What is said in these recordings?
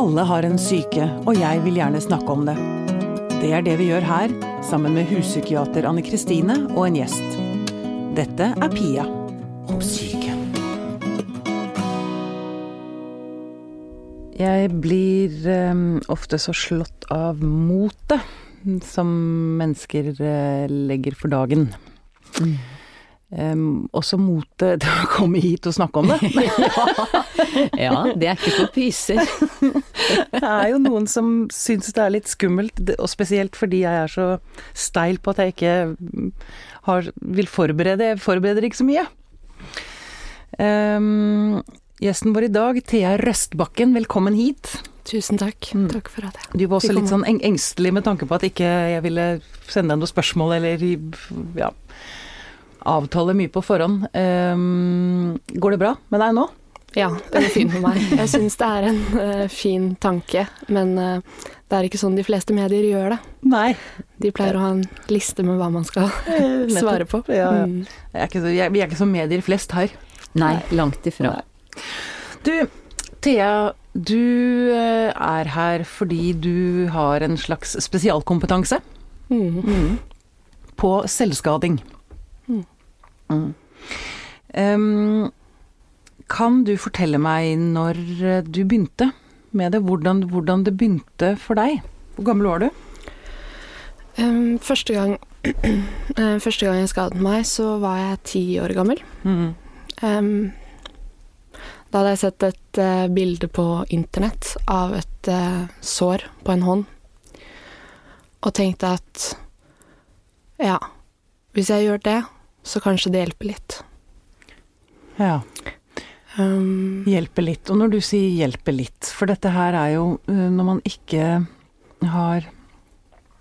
Alle har en syke, og jeg vil gjerne snakke om det. Det er det vi gjør her, sammen med huspsykiater Anne Kristine og en gjest. Dette er Pia om syke. Jeg blir um, ofte så slått av motet som mennesker uh, legger for dagen. Mm. Um, også motet til å komme hit og snakke om det. ja, det er ikke for pyser. det er jo noen som syns det er litt skummelt, og spesielt fordi jeg er så steil på at jeg ikke har, vil forberede Jeg forbereder ikke så mye. Um, gjesten vår i dag, Thea Røstbakken, velkommen hit. Tusen takk. Mm. Takk for at jeg Du var også litt sånn engstelig med tanke på at ikke jeg ville sende deg noen spørsmål eller ja avtale mye på forhånd. Um, går det bra med deg nå? Ja, det går fint med meg. Jeg syns det er en uh, fin tanke, men uh, det er ikke sånn de fleste medier gjør det. Nei. De pleier å ha en liste med hva man skal uh, svare på. Ja, ja. Mm. Er så, jeg, vi er ikke som medier flest her. Nei, langt ifra. Nei. Du, Thea, du er her fordi du har en slags spesialkompetanse mm. Mm. på selvskading. Mm. Um, kan du fortelle meg når du begynte med det, hvordan, hvordan, det begynte for deg? Hvor gammel var du? Um, første, gang, uh, første gang jeg skadet meg, så var jeg ti år gammel. Mm. Um, da hadde jeg sett et uh, bilde på internett av et uh, sår på en hånd, og tenkte at ja, hvis jeg gjør det, så kanskje det hjelper litt. Ja. Um, hjelper litt. Og når du sier hjelper litt, for dette her er jo uh, når man ikke har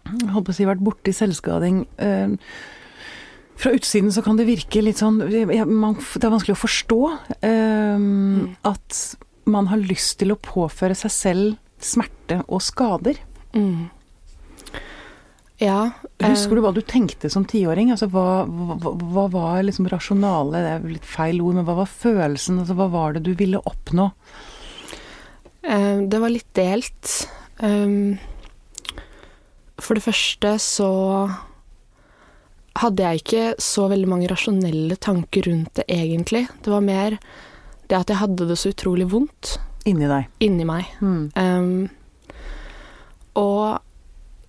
holdt på å si vært borti selvskading uh, Fra utsiden så kan det virke litt sånn Det er vanskelig å forstå um, mm. at man har lyst til å påføre seg selv smerte og skader. Mm. Ja. Husker du hva du tenkte som tiåring? Altså, hva, hva, hva, var liksom rasjonale det er litt feil ord, men hva var følelsen? Altså, hva var det du ville oppnå? Um, det var litt delt. Um, for det første så hadde jeg ikke så veldig mange rasjonelle tanker rundt det, egentlig. Det var mer det at jeg hadde det så utrolig vondt. Inni deg? Inni meg. Mm. Um, og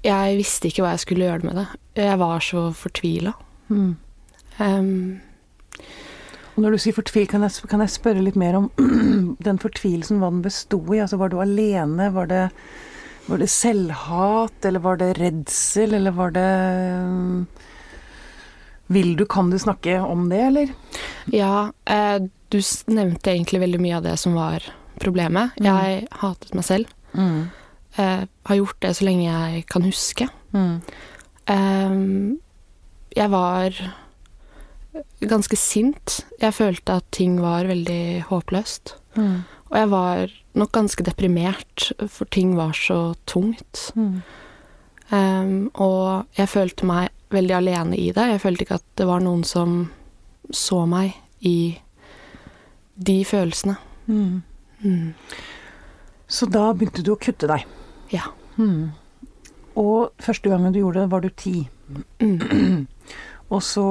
jeg visste ikke hva jeg skulle gjøre med det. Jeg var så fortvila. Mm. Um, og når du sier fortvil, kan jeg, kan jeg spørre litt mer om den fortvilelsen, hva den besto i? Altså, var du alene? Var det, var det selvhat, eller var det redsel, eller var det um, Vil du, kan du snakke om det, eller? Ja, eh, du nevnte egentlig veldig mye av det som var problemet. Mm. Jeg hatet meg selv. Mm eh, har gjort det så lenge jeg kan huske. Mm. Eh, jeg var ganske sint. Jeg følte at ting var veldig håpløst. Mm. Og jeg var nok ganske deprimert, for ting var så tungt. Mm. Um, og jeg følte meg veldig alene i det. Jeg følte ikke at det var noen som så meg i de følelsene. Mm. Mm. Så da begynte du å kutte deg? Ja. Hmm. Og første gangen du gjorde det, var du ti. Mm. Og så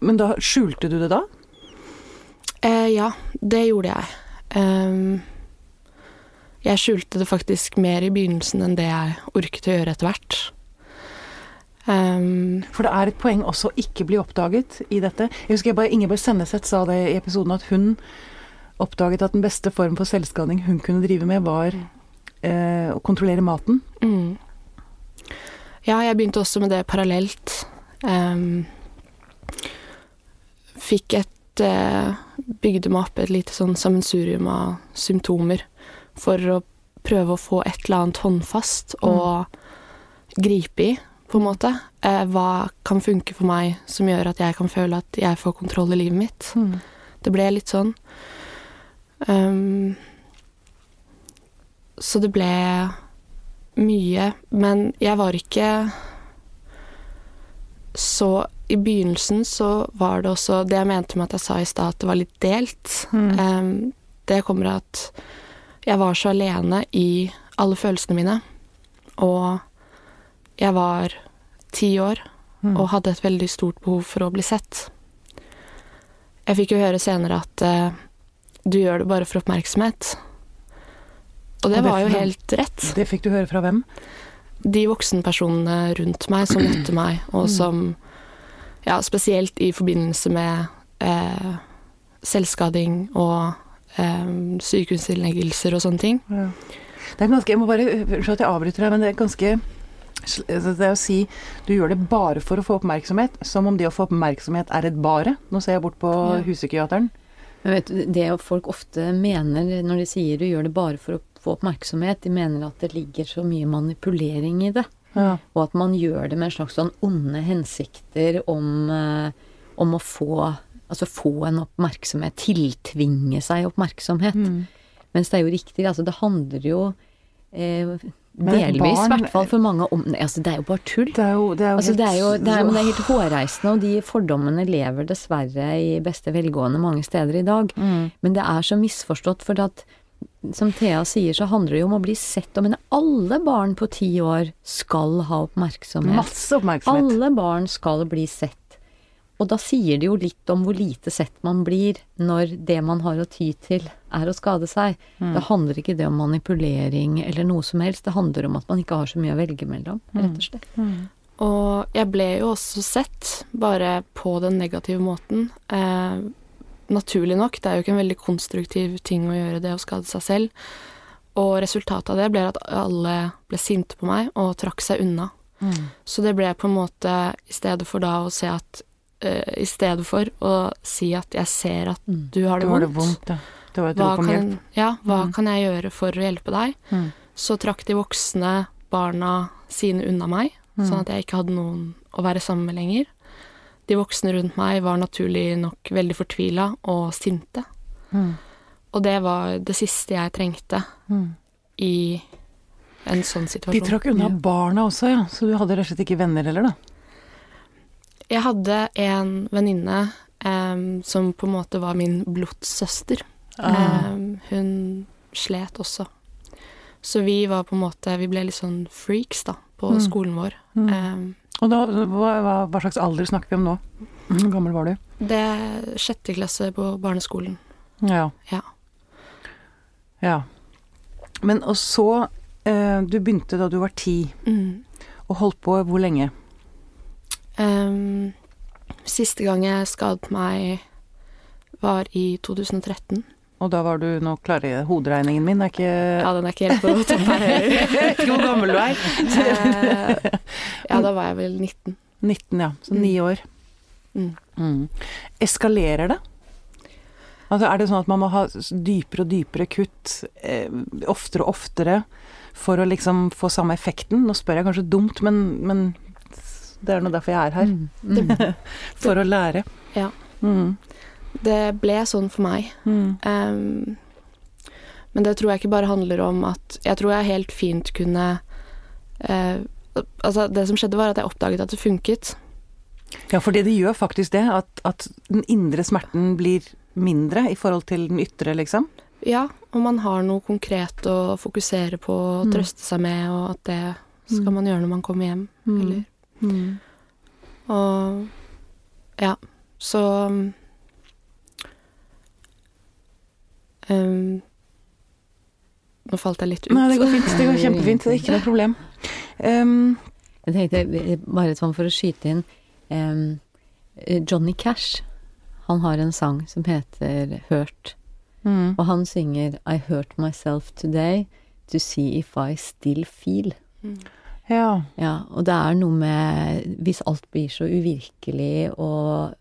Men da skjulte du det da? Eh, ja, det gjorde jeg. Um, jeg skjulte det faktisk mer i begynnelsen enn det jeg orket å gjøre etter hvert. Um, For det er et poeng også å ikke bli oppdaget i dette. Jeg husker jeg bare, Ingeborg Senneset sa det i episoden at hun oppdaget at den beste form for selvskading hun kunne drive med, var eh, å kontrollere maten. Mm. Ja, jeg begynte også med det parallelt. Um, fikk et uh, Bygde meg opp et lite sånn sammensurium av symptomer for å prøve å få et eller annet håndfast å mm. gripe i, på en måte. Uh, hva kan funke for meg som gjør at jeg kan føle at jeg får kontroll i livet mitt. Mm. Det ble litt sånn. Um, så det ble mye. Men jeg var ikke så I begynnelsen så var det også det jeg mente med at jeg sa i stad at det var litt delt. Mm. Um, det kommer at jeg var så alene i alle følelsene mine. Og jeg var ti år og hadde et veldig stort behov for å bli sett. Jeg fikk jo høre senere at eh, du gjør det bare for oppmerksomhet. Og det Og det var jo helt rett. Det fikk du høre fra hvem? De voksenpersonene rundt meg som møtte meg, og som Ja, spesielt i forbindelse med eh, selvskading og eh, sykehusinnleggelser og sånne ting. Ja. Det er ganske Jeg må bare Unnskyld at jeg avbryter deg, men det er ganske altså Det å si du gjør det bare for å få oppmerksomhet, som om det å få oppmerksomhet er et bare. Nå ser jeg bort på Ja. huspsykiateren. Men vet du, det folk ofte mener når de sier du gjør det bare for å få oppmerksomhet, de mener at det ligger så mye manipulering i det. Ja. Og at man gjør det med en slags sånn onde hensikter om, eh, om å få Altså få en oppmerksomhet, tiltvinge seg oppmerksomhet. Mm. Mens det er jo riktig, altså det handler jo eh, delvis, i hvert fall for mange, om Altså det er jo bare tull. Det er jo, det er jo Altså, det er jo helt- det er, men det er helt hårreisende, og de fordommene lever dessverre i beste velgående mange steder i dag. Mm. Men det er så misforstått, for at som Thea sier, så handler det jo om å bli sett. Og men alle barn på ti år skal ha oppmerksomhet. Masse oppmerksomhet. Alle barn skal bli sett. Og da sier det jo litt om hvor lite sett man blir når det man har å ty til, er å skade seg. Mm. Da handler ikke det om manipulering eller noe som helst. Det handler om at man ikke har så mye å velge mellom, Mm. rett og slett. Og jeg ble jo også sett, bare på den negative måten. Eh, naturlig nok, det er jo ikke en veldig konstruktiv ting å gjøre det å skade seg selv. Og resultatet av det ble at alle ble sinte på meg og trakk seg unna. Mm. Så det ble på en måte, i stedet for da å se at eh, I stedet for å si at jeg ser at Mm. du har Du det har vondt, det vondt, ja. Det var et hva, rop om kan, hjelp. ja, hva Mm. kan jeg gjøre for å hjelpe deg? Mm. Så trakk de voksne barna sine unna meg, Mm. sånn at jeg ikke hadde noen å være sammen med lenger. De voksne rundt meg var naturlig nok veldig fortvila og sinte. Mm. Og det var det siste jeg trengte Mm. i en sånn situasjon. De trakk unna barna også, ja. Så du hadde rett og slett ikke venner heller, da? Jeg hadde en venninne um, som på en måte var min blodssøster. Ah. Um, hun slet også. Så vi var på en måte Vi ble litt sånn freaks, da, på Mm. skolen vår. Mm. Um, Og da, hva, hva, hva slags alder snakker vi om nå? Hvor gammel var du? det er sjette klasse på barneskolen. Ja. Ja. ja. Men og så eh, Du begynte da du var ti, Mm. og holdt på hvor lenge? Em, siste gang jeg skadet meg, var i 2013. Og da var du Nå klarer jeg hoderegningen min, er ikke Ja, den er ikke helt på toppen her. Ikke hvor gammel du er. Eh, ja, da var jeg vel 19. 19, ja. Så Mm. ni år. Mm. Mm. Eskalerer det? Altså Er det sånn at man må ha dypere og dypere kutt eh, oftere og oftere for å liksom få samme effekten? Nå spør jeg kanskje dumt, men, men det er nå derfor jeg er her. Mm. Mm. For å lære. Ja. Mm. Det ble sånn for meg. Mm. Em, men det tror jeg ikke bare handler om at Jeg tror jeg helt fint kunne uh, Altså, det som skjedde, var at jeg oppdaget at det funket. Ja, fordi det gjør faktisk det, at, at den indre smerten blir mindre i forhold til den ytre, liksom. Ja, og man har noe konkret å fokusere på og Mm. trøste seg med, og at det skal man gjøre når man kommer hjem. Eller Mm. Og ja, så um, Nå falt jeg litt ut. Nei, det går fint. Det går kjempefint. Det er ikke noe problem. Um, Jeg tenkte, bare sånn for å skyte inn eh, Johnny Cash, han har en sang som heter Hurt. mm. Og han synger I hurt myself today to see if I still feel. Mm. Ja. Ja, og det er noe med Hvis alt blir så uvirkelig og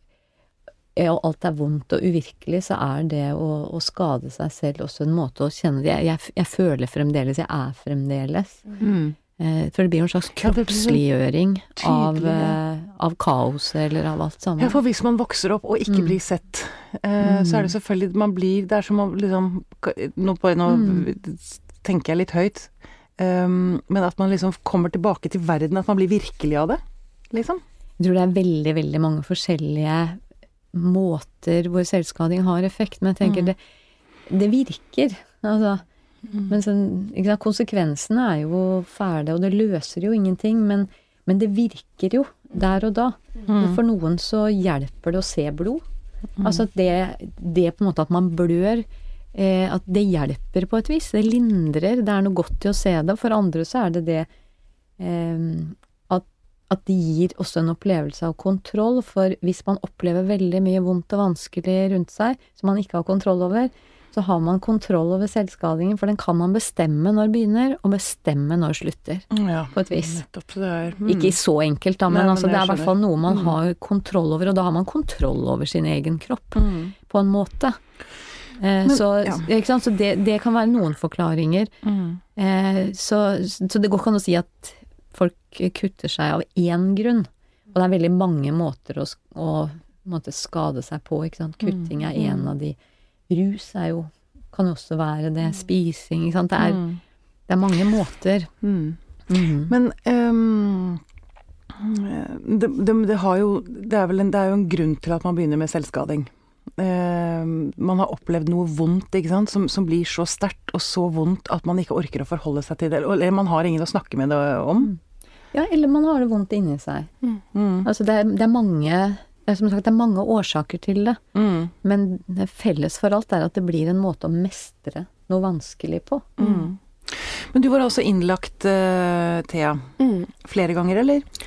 og alt er vondt og uvirkelig, så er det å, å skade seg selv også en måte å kjenne det jeg, jeg, jeg føler fremdeles, jeg er fremdeles. Mm. Eh, for det blir jo en slags det kroppsliggjøring av, ja. eh, av kaoset eller av alt sammen. Ja, for hvis man vokser opp og ikke Mm. blir sett, eh, så er det selvfølgelig Man blir Det er som å liksom Nå, nå Mm. tenker jeg litt høyt, um, men at man liksom kommer tilbake til verden, at man blir virkelig av det, liksom. Jeg tror det er veldig, veldig mange forskjellige måter hvor selvskading har effekt, men jeg tenker Mm. det, det virker. Altså, Mm. Men sånn, konsekvensene er jo fæle, og det løser jo ingenting. Men, men, det virker jo der og da. Mm. For noen så hjelper det å se blod. Mm. Altså det, det, på en måte at man blør, eh, at det hjelper på et vis. Det lindrer. Det er noe godt i å se det. For andre så er det det eh, at, at det gir også en opplevelse av kontroll. For hvis man opplever veldig mye vondt og vanskelig rundt seg, som man ikke har kontroll over, så har man kontroll over selvskadingen, for den kan man bestemme når begynner, og bestemme når slutter. Ja, på et vis. Mm. Ikke så enkelt, da, men, Nei, altså, det er i hvert fall noe man mm. har kontroll over, og da har man kontroll over sin egen kropp, mm. på en måte. Eh, men, så, ja. så det, det, kan være noen forklaringer. Mm. Eh, så, så, det går ikke an å si at folk kutter seg av én grunn. Og det er veldig mange måter å, å måte skade seg på. Sant? Kutting er en av de Rus er jo kan også være det. Mm. Spising, ikke sant. Det er, mm. det er mange måter. Mm. Mm. Men um, det, det, det, har jo det er, en, det er jo en grunn til at man begynner med selvskading. Uh, man har opplevd noe vondt ikke sant? Som, som blir så sterkt og så vondt at man ikke orker å forholde seg til det. Eller man har ingen å snakke med det om. Ja, eller man har det vondt inni seg. Mm. mm. Altså det er, det er mange det er som sagt, det er mange årsaker til det. Mm. Men det felles for alt er at det blir en måte å mestre noe vanskelig på. Mm. Men du var altså innlagt, uh, Thea. Mm. Flere ganger, eller?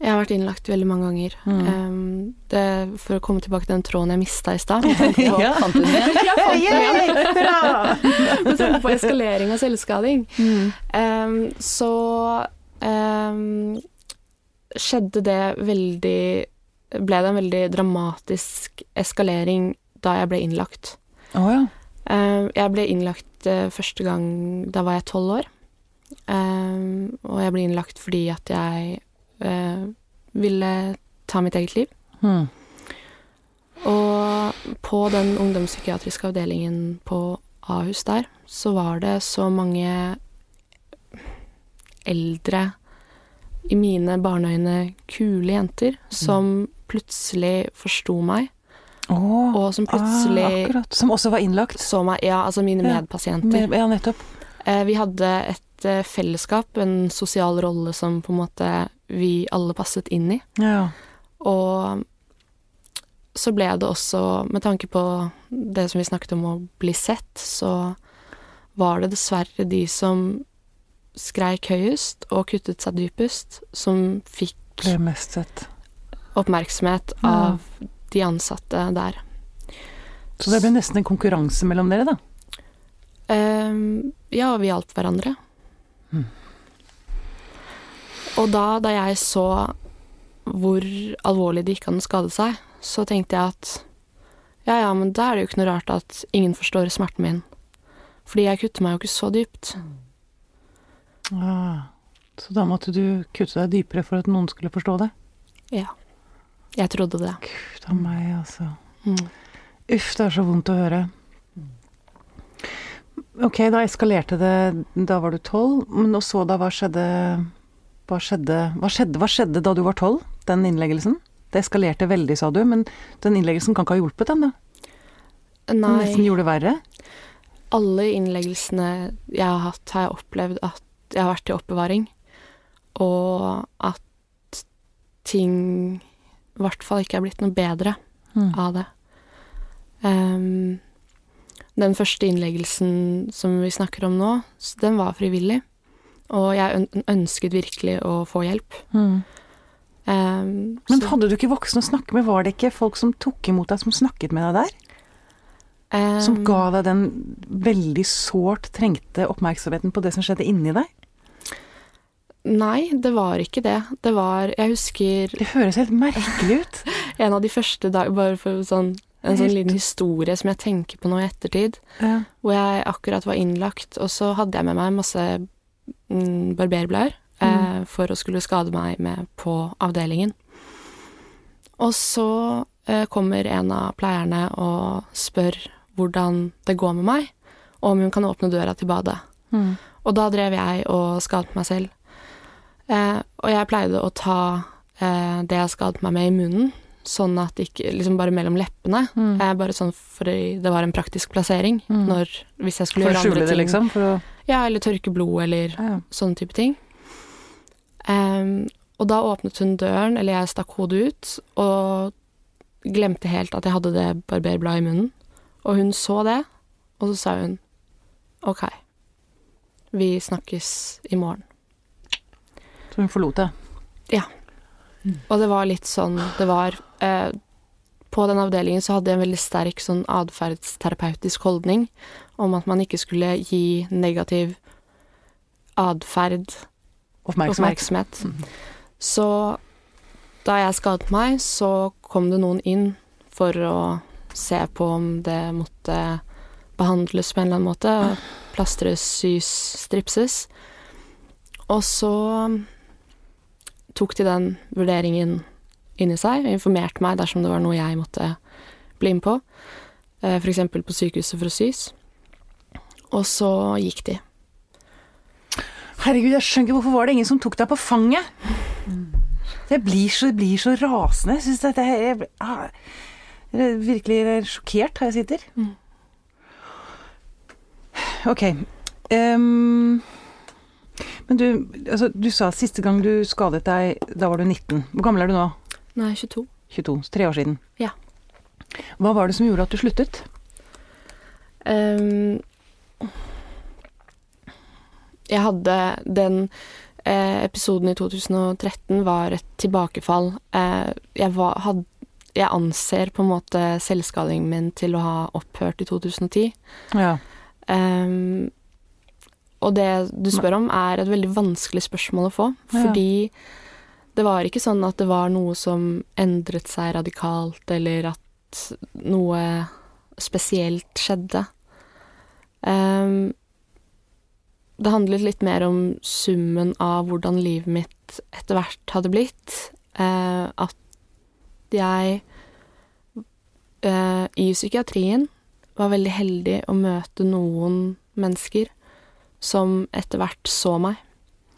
Jeg har vært innlagt veldig mange ganger. Um, det, for å komme tilbake til den tråden jeg mista i stad ja. Fant den? Med tanke på eskalering og selvskading. Um, så um, skjedde det veldig ble det en veldig dramatisk eskalering da jeg ble innlagt. Oh, ja. Jeg ble innlagt eh, første gang da var jeg tolv år. Og jeg ble innlagt fordi at jeg ville ta mitt eget liv. Hmm. Og på den ungdomspsykiatriske avdelingen på Ahus der, så var det så mange eldre, i mine barneøyne kule jenter, som plutselig forsto meg. Oh, og som plutselig ah. Som også var innlagt? Meg, ja, altså mine medpasienter. Ja, nettopp. Eh, vi hadde et eh, fellesskap, en sosial rolle som på en måte vi alle passet inn i. Ja. Og så ble det også, med tanke på det som vi snakket om å bli sett, så var det dessverre de som skreik høyest og kuttet seg dypest, som fikk Ble mest sett oppmerksomhet av ja. de ansatte der. Så det ble nesten en konkurranse mellom dere, da? Um, ja, vi hjalp hverandre. Hmm. Og da, da jeg så hvor alvorlig det gikk an å skade seg, så tenkte jeg at ja, ja, men da er det jo ikke noe rart at ingen forstår smerten min. Fordi jeg kutter meg jo ikke så dypt. Ah, så da måtte du kutte deg dypere for at noen skulle forstå det? Ja. Jeg trodde det. Gud a meg, altså. Mm. Uff, det er så vondt å høre. Ok, da eskalerte det Da var du tolv. Men og så da, hva skjedde hva skjedde, hva skjedde, hva skjedde da du var tolv? Den innleggelsen? Det eskalerte veldig, sa du, men den innleggelsen kan ikke ha hjulpet da? Nei. Nesten gjorde det verre? Alle innleggelsene jeg har hatt, har jeg opplevd at jeg har vært i oppbevaring, og at ting i hvert fall ikke er blitt noe bedre mm. av det. Um, den første innleggelsen som vi snakker om nå, den var frivillig. Og jeg ønsket virkelig å få hjelp. Mm. Um, Men hadde du ikke voksne å snakke med? Var det ikke folk som tok imot deg, som snakket med deg der? Um, som ga deg den veldig sårt trengte oppmerksomheten på det som skjedde inni deg? Nei, det var ikke det. Det var Jeg husker Det høres helt merkelig ut. en av de første dager Bare for sånn en sånn liten historie som jeg tenker på nå i ettertid. Ja. Hvor jeg akkurat var innlagt, og så hadde jeg med meg masse barberblader mm. eh, for å skulle skade meg med på avdelingen. Og så eh, kommer en av pleierne og spør hvordan det går med meg, og om hun kan åpne døra til badet. Mm. Og da drev jeg og skadet meg selv. Eh, og jeg pleide å ta eh, det jeg skadet meg med i munnen, sånn at det ikke Liksom bare mellom leppene. Mm. Eh, bare sånn fordi det var en praktisk plassering Mm. når Hvis jeg skulle For å skjule det, liksom? For å Ja, eller tørke blod, eller ja. sånne type ting. Um, og da åpnet hun døren, eller jeg stakk hodet ut, og glemte helt at jeg hadde det barberbladet i munnen. Og hun så det, og så sa hun OK, vi snakkes i morgen. Så hun forlot det. Ja. Og det var litt sånn Det var eh, På den avdelingen så hadde jeg en veldig sterk sånn atferdsterapeutisk holdning om at man ikke skulle gi negativ atferd Oppmerksomhet. oppmerksomhet. Så da jeg skadet meg, så kom det noen inn for å se på om det måtte behandles på en eller annen måte. Plastres, sys, stripses. Og så tok de den vurderingen inni seg og informerte meg dersom det var noe jeg måtte bli med på. F.eks. For eksempel på sykehuset for å sys. Og så gikk de. Herregud, jeg skjønner ikke hvorfor var det ingen som tok deg på fanget? Jeg blir så, blir så rasende. Jeg syns dette er jeg, ah, jeg er virkelig sjokkert her jeg sitter. Ok. Um, men du, altså, du sa siste gang du skadet deg, da var du 19. Hvor gammel er du nå? Nei, 22. 22. Så tre år siden. Ja. Hva var det som gjorde at du sluttet? Ehm, jeg hadde den eh, episoden i 2013 var et tilbakefall. Eh, jeg, var, had, jeg anser på en måte selvskadingen min til å ha opphørt i 2010. Ja. Eh, og det du spør om, er et veldig vanskelig spørsmål å få. Ja. Fordi det var ikke sånn at det var noe som endret seg radikalt, eller at noe spesielt skjedde. Ehm, det handlet litt mer om summen av hvordan livet mitt etter hvert hadde blitt. Eh, at jeg eh, i psykiatrien var veldig heldig å møte noen mennesker som etter hvert så meg,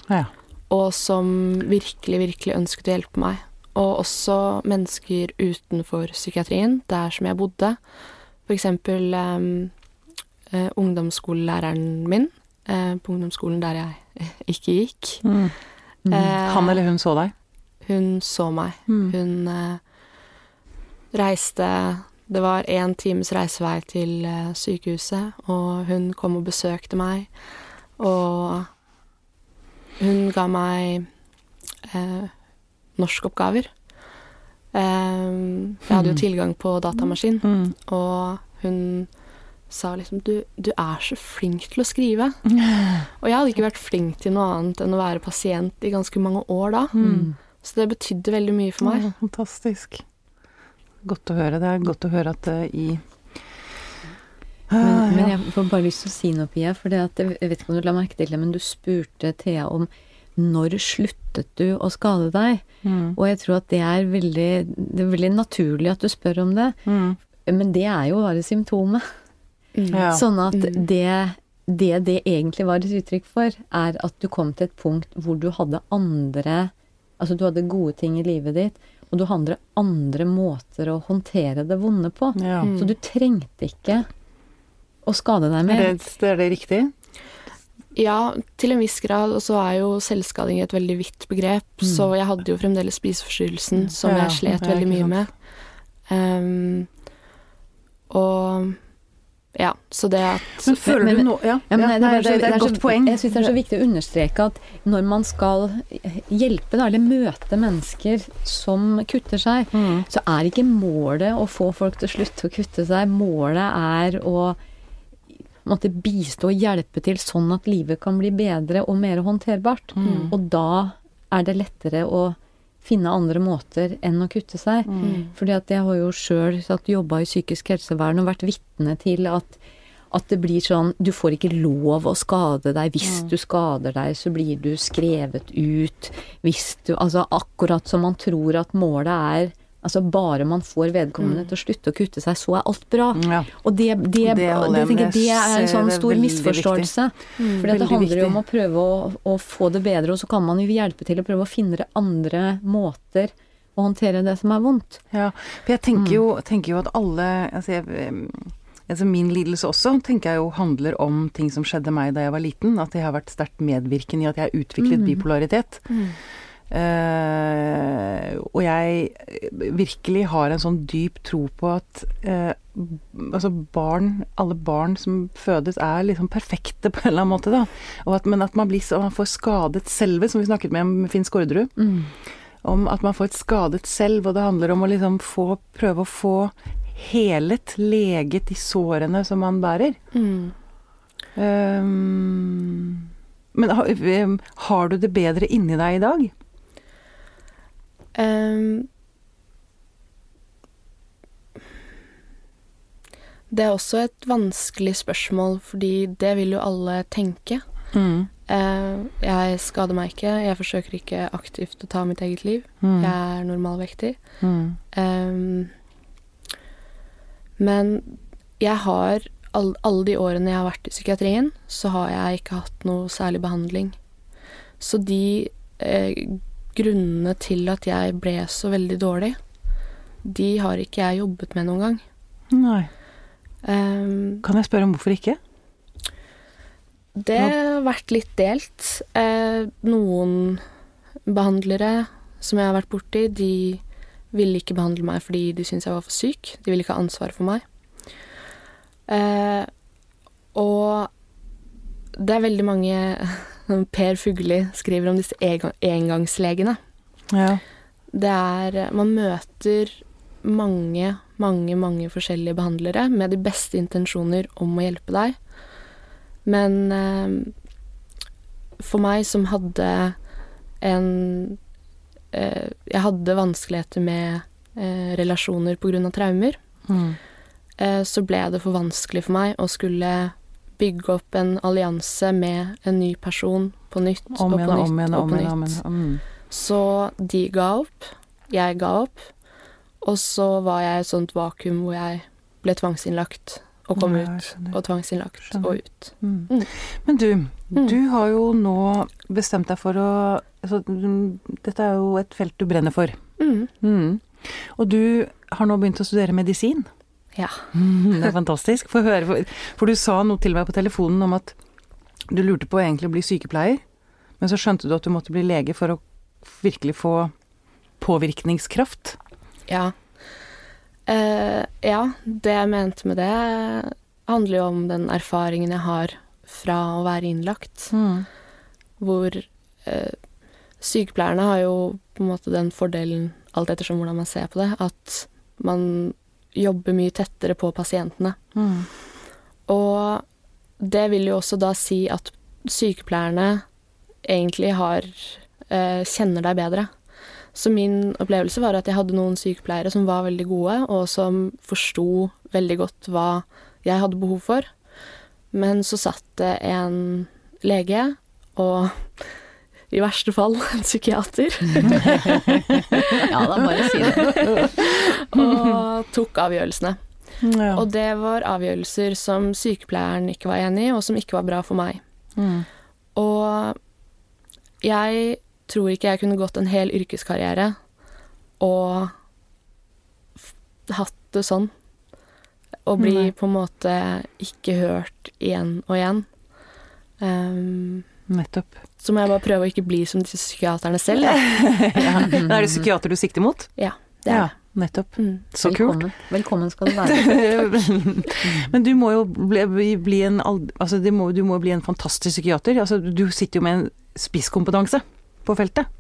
ja. og som virkelig, virkelig ønsket å hjelpe meg. Og også mennesker utenfor psykiatrien, der som jeg bodde. For eksempel eh, ungdomsskolelæreren min eh, på ungdomsskolen der jeg eh, ikke gikk. Mm. Eh, Han eller hun så deg? Hun så meg. Mm. Hun eh, reiste Det var én times reisevei til eh, sykehuset, og hun kom og besøkte meg. Og hun ga meg eh, norskoppgaver. Eh, jeg hadde jo Mm. tilgang på datamaskin, Mm. og hun sa liksom du, du er så flink til å skrive. Og jeg hadde ikke vært flink til noe annet enn å være pasient i ganske mange år da. Mm. Så det betydde veldig mye for meg. Ja, fantastisk. Godt å høre. Det er godt å høre at det i Men, Ah, men jeg får bare lyst til å si noe, Pia. For det at, jeg vet ikke om du la merke til det, men du spurte Thea om når sluttet du å skade deg? Mm. Og jeg tror at det er veldig, det er veldig naturlig at du spør om det. Mm. Men det er jo bare symptomet. Mm. Ja. Sånn at Mm. det, det det egentlig var et uttrykk for, er at du kom til et punkt hvor du hadde andre Altså du hadde gode ting i livet ditt, og du hadde andre måter å håndtere det vonde på. Ja. Mm. Så du trengte ikke å skade deg Er, mer. det, er det riktig? Ja, til en viss grad, og så er jo selvskading et veldig vidt begrep, så jeg hadde jo fremdeles spiseforstyrrelsen som Mm. Ja, jeg slet veldig mye med. Um, og ja, så det at Men føler men- du noe Ja, Ja, men ja, det, er, det, det er et godt poeng. Jeg syns det er så viktig å understreke at når man skal hjelpe, da, eller møte mennesker som kutter seg, Mm. så er ikke målet å få folk til å slutte å kutte seg. Målet er å måtte bistå og hjelpe til sånn at livet kan bli bedre og mer håndterbart. Mm. Og da er det lettere å finne andre måter enn å kutte seg. Mm. Fordi at jeg har jo sjøl jobba i psykisk helsevern og vært vitne til at, at det blir sånn Du får ikke lov å skade deg. Hvis du skader deg, så blir du skrevet ut. Hvis du Altså akkurat som man tror at målet er Altså bare man får vedkommende til å slutte å kutte seg, så er alt bra. Ja. Og det, det, Det det, tenker, det er en sånn stor misforståelse. Fordi For det handler jo om å prøve å, å få det bedre, og så kan man jo hjelpe til å prøve å finne andre måter å håndtere det som er vondt. Ja, for jeg tenker, jo, tenker jo at alle altså, jeg, altså Min lidelse også tenker jeg jo handler om ting som skjedde meg da jeg var liten. At jeg har vært sterkt medvirkende i at jeg har utviklet mm. bipolaritet. Uh, og jeg virkelig har en sånn dyp tro på at uh, altså barn, alle barn som fødes er liksom perfekte på en eller annen måte, da. At, men at man, blir, man får skadet selve, som vi snakket med om Finn Skårderud. Mm. Om at man får et skadet selv, og det handler om å liksom få, prøve å få helet, leget de sårene som man bærer. Mm. Um, men har, har, du det bedre inni deg i dag? Um, det er også et vanskelig spørsmål, fordi det vil jo alle tenke. Mm. Uh, jeg skader meg ikke, jeg forsøker ikke aktivt å ta mitt eget liv. Mm. Jeg er normalvektig. Mm. Um, men jeg har all, Alle de årene jeg har vært i psykiatrien, så har jeg ikke hatt noe særlig behandling. Så de eh, grunnene til at jeg ble så veldig dårlig, de har ikke jeg jobbet med noen gang. Nei. Um, kan jeg spørre om hvorfor ikke? Det har vært litt delt. Eh, noen behandlere som jeg har vært borti, de ville ikke behandle meg fordi de syntes jeg var for syk. De ville ikke ha ansvar for meg. Eh, og det er veldig mange Per Fugli skriver om disse engangslegene. Ja. Det er Man møter mange, mange, mange forskjellige behandlere med de beste intensjoner om å hjelpe deg. Men eh, for meg som hadde en eh, Jeg hadde vanskeligheter med eh, relasjoner av traumer. Mm. Eh, så ble det for vanskelig for meg å skulle bygge opp en allianse med en ny person på nytt og på nytt om og på nytt. Mm. Så de ga opp, jeg ga opp, og så var jeg i et sånt vakuum hvor jeg ble tvangsinnlagt og kom ja, ut, og tvangsinnlagt skjønner. og ut. Mm. Mm. Men du, mm. du har jo nå bestemt deg for å altså, Dette er jo et felt du brenner for. Mm. Mm. Og du har nå begynt å studere medisin. Ja. det er fantastisk. Få høre, for, for du sa noe til meg på telefonen om at du lurte på egentlig å bli sykepleier, men så skjønte du at du måtte bli lege for å virkelig få påvirkningskraft. Ja. Uh, ja, det jeg mente med det, handler jo om den erfaringen jeg har fra å være innlagt. Mm. Hvor uh, sykepleierne har jo på en måte den fordelen, alt ettersom hvordan man ser på det, at man jobber mye tettere på pasientene. Mm. Og det vil jo også da si at sykepleierne egentlig har eh, kjenner deg bedre. Så min opplevelse var at jeg hadde noen sykepleiere som var veldig gode, og som forsto veldig godt hva jeg hadde behov for. Men så satt det en lege, og i verste fall en psykiater. ja, da bare si det. og tok avgjørelsene. Ja. Og det var avgjørelser som sykepleieren ikke var enig i, og som ikke var bra for meg. Mm. Og jeg tror ikke jeg kunne gått en hel yrkeskarriere og hatt det sånn. Og bli Nei. på en måte ikke hørt igjen og igjen. Um, Nettopp. Så må jeg bare prøve å ikke bli som disse psykiaterne selv. ja. Er det psykiater du sikter mot? Ja, det er det. Ja. Nettopp. Mm. Så Velkommen. kult. Velkommen skal du være. Men du må jo bli, bli en altså, du må, du må bli en fantastisk psykiater. Altså, du sitter jo med en spisskompetanse på feltet,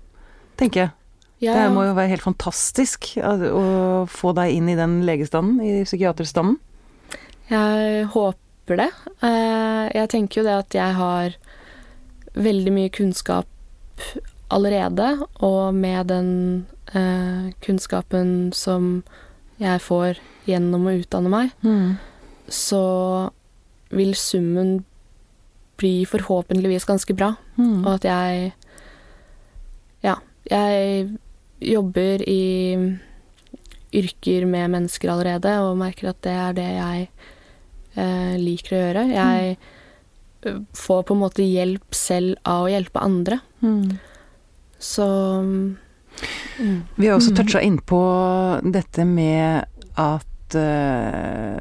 tenker jeg. Ja. Det må jo være helt fantastisk å få deg inn i den legestanden, i psykiaterstanden. Jeg håper det. Eh, jeg tenker jo det at jeg har veldig mye kunnskap allerede, og med den eh, kunnskapen som jeg får gjennom å utdanne meg, mm. så vil summen bli forhåpentligvis ganske bra, mm. og at jeg ja. Jeg jobber i yrker med mennesker allerede, og merker at det er det jeg eh, liker å gjøre. Jeg mm. Får på en måte hjelp selv av å hjelpe andre. Mm. Så Mm. Vi har også toucha innpå dette med at uh,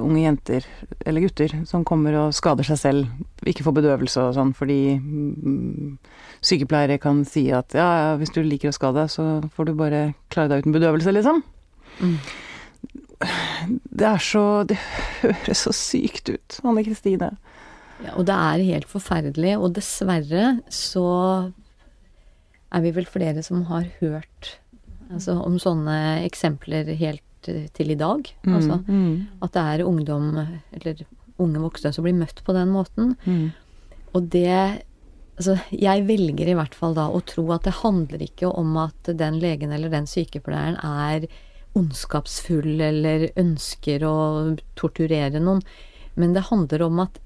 unge jenter, eller gutter, som kommer og skader seg selv, ikke får bedøvelse og sånn fordi mm, sykepleiere kan si at ja, ja, hvis du liker å skade deg, så får du bare klare deg uten bedøvelse, liksom. Mm. Det er så Det høres så sykt ut, Anne Kristine. Ja, og det er helt forferdelig, og dessverre så er vi vel flere som har hørt altså, om sånne eksempler helt til i dag. Mm, altså mm. at det er ungdom, eller unge voksne, som blir møtt på den måten. Mm. Og det Altså, jeg velger i hvert fall da å tro at det handler ikke om at den legen eller den sykepleieren er ondskapsfull eller ønsker å torturere noen, men det handler om at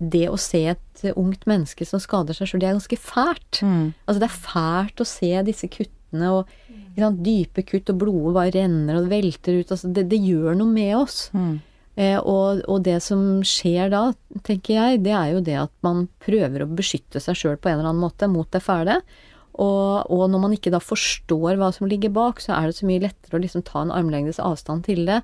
det å se et ungt menneske som skader seg sjøl, det er ganske fælt. Mm. Altså det er fælt å se disse kuttene og sant, dype kutt, og blodet bare renner og velter ut. Altså det, det gjør noe med oss. Mm. Eh, og, og, det som skjer da, tenker jeg, det er jo det at man prøver å beskytte seg sjøl på en eller annen måte mot det fæle. Og, og, når man ikke da forstår hva som ligger bak, så er det så mye lettere å liksom ta en armlengdes avstand til det.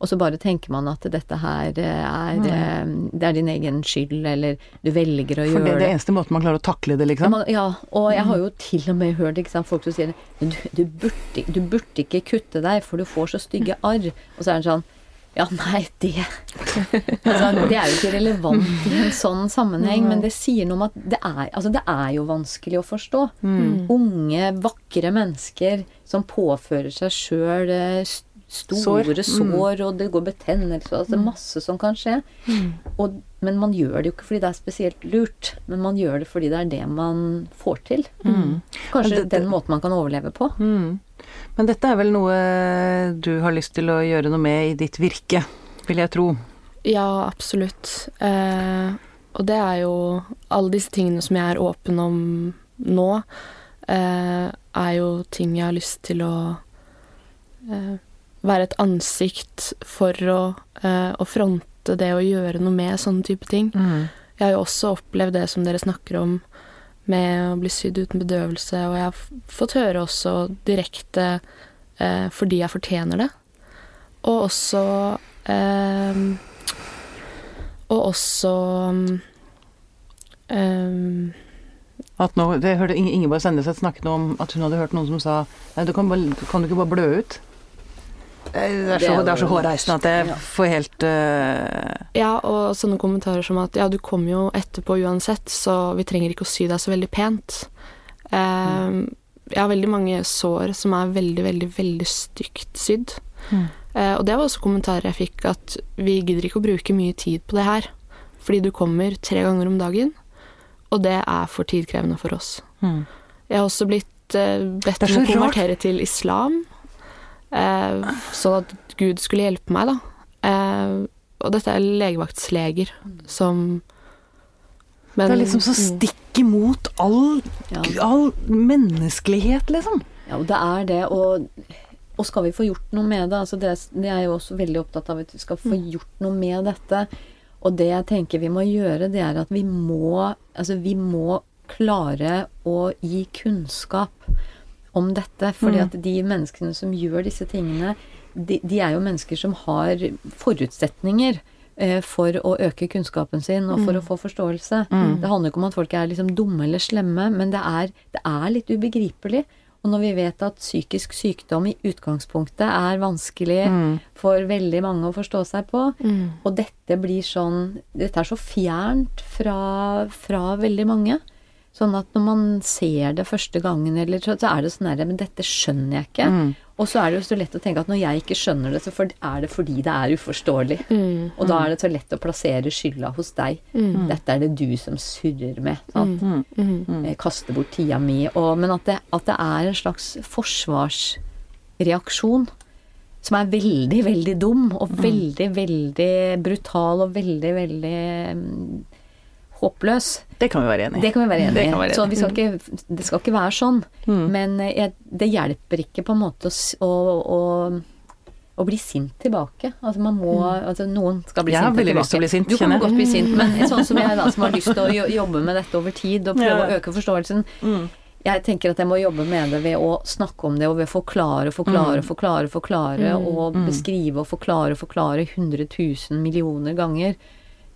Og så bare tenker man at dette her eh, er, mm. det er din egen skyld, eller du velger å For gjøre det. For det er det eneste måten man klarer å takle det, liksom? Ja, og jeg har jo til og med hørt sant, folk som sier du, du, burde, du burde ikke kutte deg, for du får så stygge arr. Og så er det sånn ja, nei, det altså, Det er jo ikke relevant i en sånn sammenheng, men det sier noe om at det er, altså, det er jo vanskelig å forstå. Mm. Unge, vakre mennesker som påfører seg sjøl eh, store sår, mm. sår og det går betennelse altså mm. masse som kan skje. Mm. Og, men man gjør det jo ikke fordi det er spesielt lurt, men man gjør det fordi det er det man får til. Mm. Kanskje det, det, den måten man kan overleve på. Mm. Men dette er vel noe du har lyst til å gjøre noe med i ditt virke, vil jeg tro? Ja, absolutt. Eh, og det er jo Alle disse tingene som jeg er åpen om nå, eh, er jo ting jeg har lyst til å eh, være et ansikt for å, eh, å, fronte det å gjøre noe med sånne type ting. Mm. Jeg har jo også opplevd det som dere snakker om med å bli sydd uten bedøvelse, og jeg har fått høre også direkte eh, fordi jeg fortjener det. Og også eh, Og også um, at nå, det hørte Ingeborg Senneset snakke om at hun hadde hørt noen som sa Nei, du kan, bare, kan du ikke bare blø ut? Eh, det er så, det er så hårreisende at jeg får helt uh... Ja, og sånne kommentarer som at ja, du kommer jo etterpå uansett, så vi trenger ikke å sy deg så veldig pent. Uh, Jeg har veldig mange sår som er veldig, veldig, veldig stygt sydd. Mm. Uh, og det var også kommentarer jeg fikk, at vi gidder ikke å bruke mye tid på det her. Fordi du kommer tre ganger om dagen, og det er for tidkrevende for oss. Mm. Jeg har også blitt bedt om å konvertere til islam. Eh, sånn at Gud skulle hjelpe meg, da. Eh, og dette er legevaktsleger som men, Det er liksom så stikk imot all, ja. all menneskelighet, liksom. Ja, og det er det, og, og skal vi få gjort noe med det? Altså det, det er jeg jo også veldig opptatt av at vi skal få mm. gjort noe med dette. Og det jeg tenker vi må gjøre, det er at vi må Altså, vi må klare å gi kunnskap om dette. fordi mm. at de menneskene som gjør disse tingene, de, de er jo mennesker som har forutsetninger eh, for å øke kunnskapen sin og for mm. å få forståelse. Mm. Det handler ikke om at folk er liksom dumme eller slemme, men det er, det er, litt ubegripelig. Og når vi vet at psykisk sykdom i utgangspunktet er vanskelig mm. for veldig mange å forstå seg på, mm. og dette blir sånn Dette er så fjernt fra, fra veldig mange. Sånn at når man ser det første gangen, eller så, så er det sånn herre Men dette skjønner jeg ikke. Mm. Og så er det jo så lett å tenke at når jeg ikke skjønner det, så er det fordi det er uforståelig. Mm. Og da er det så lett å plassere skylda hos deg. Mm. Dette er det du som surrer med. Sant? Mm. Mm. Mm. Kaster bort tida mi. Og, men at det, at det er en slags forsvarsreaksjon som er veldig, veldig dum, og veldig, veldig brutal, og veldig, veldig håpløs. Det kan vi være enig i. Det kan vi være enig i. Så skal ikke, det skal ikke være sånn. Mm. Men eh, jeg, det hjelper ikke på en måte å, å, å bli sint tilbake. Altså man må mm. altså Noen skal bli sint tilbake. Jeg har veldig lyst til å bli sint, Du kan godt bli sint, men sånn som jeg da, som har lyst til å jobbe med dette over tid og prøve ja. å øke forståelsen. Mm. jeg tenker at jeg må jobbe med det ved å snakke om det, og ved å forklare, forklare, mm. forklare, forklare, mm. og mm. beskrive og forklare, forklare 100 000 millioner ganger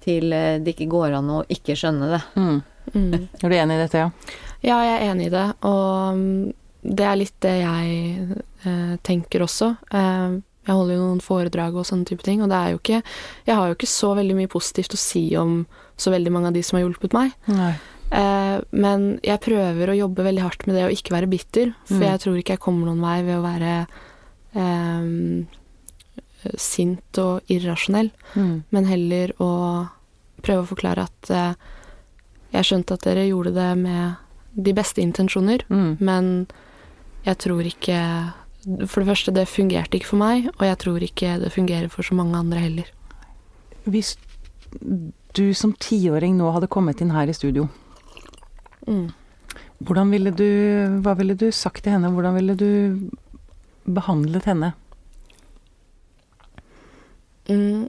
til eh, det ikke går an å ikke skjønne det. Mm. Mm. Er du enig i dette, ja? Ja, jeg er enig i det, og mm, det er litt det jeg eh, tenker også. Eh, jeg holder jo noen foredrag og sånne type ting, og det er jo ikke Jeg har jo ikke så veldig mye positivt å si om så veldig mange av de som har hjulpet meg. Nei. Eh, men jeg prøver å jobbe veldig hardt med det å ikke være bitter, for mm. jeg tror ikke jeg kommer noen vei ved å være eh, sint og irrasjonell, mm. men heller å prøve å forklare at eh, jeg skjønte at dere gjorde det med de beste intensjoner, mm. men jeg tror ikke For det første, det fungerte ikke for meg, og jeg tror ikke det fungerer for så mange andre heller. Hvis du som tiåring nå hadde kommet inn her i studio, Mm. Hvordan ville du Hva ville du sagt til henne? Hvordan ville du behandlet henne? Mm.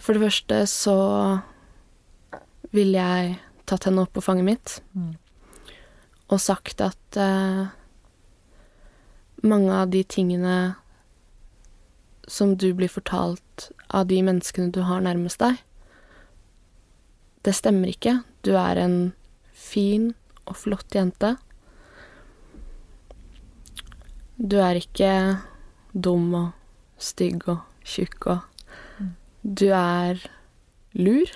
For det første så ville jeg tatt henne opp på fanget mitt mm. og sagt at uh, mange av de tingene som du blir fortalt av de menneskene du har nærmest deg, det stemmer ikke. Du er en fin og flott jente. Du er ikke dum og stygg og tjukk og Du er lur,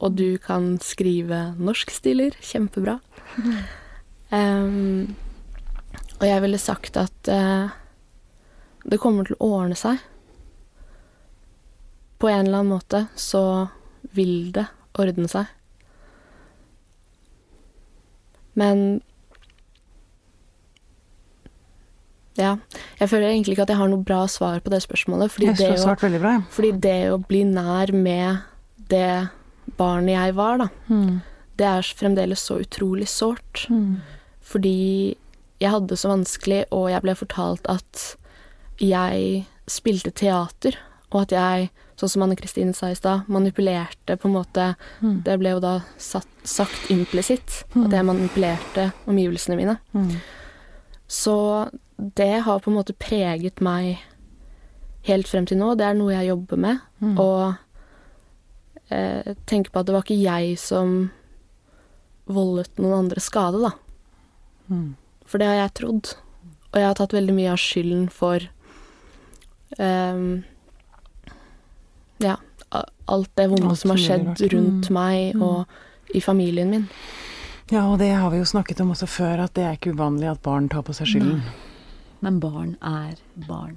og du kan skrive norskstiler kjempebra. Um, og jeg ville sagt at uh, det kommer til å ordne seg. På en eller annen måte så vil det ordne seg. Men Ja. Jeg føler egentlig ikke at jeg har noe bra svar på det spørsmålet. Fordi, det å, bra, ja. fordi det å bli nær med det barnet jeg var, da, mm. det er fremdeles så utrolig sårt. Mm. Fordi jeg hadde det så vanskelig, og jeg ble fortalt at jeg spilte teater, og at jeg sånn som Anne Kristine sa i stad, manipulerte på en måte mm. Det ble jo da satt, sagt implisitt at jeg manipulerte omgivelsene mine. Så det har på en måte preget meg helt frem til nå. Det er noe jeg jobber med. Mm. Og eh, tenker på at det var ikke jeg som voldet noen andre skade, da. Mm. For det har jeg trodd. Og jeg har tatt veldig mye av skylden for um, ja, alt det vonde alt som har skjedd rundt mm. meg mm. og i familien min. Ja, og det har vi jo snakket om også før, at det er ikke uvanlig at barn tar på seg skylden. Men barn er barn.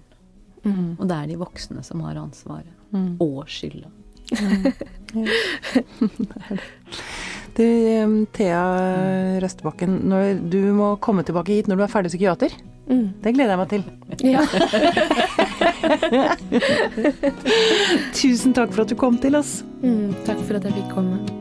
Mm. Og det er de voksne som har ansvaret. Mm. Og skylda. Mm. du, Thea Røstebakken, du må komme tilbake hit når du er ferdig psykiater. Mm. Det gleder jeg meg til. Ja. Tusen takk for at du kom til oss. Mm, takk for at jeg fikk komme.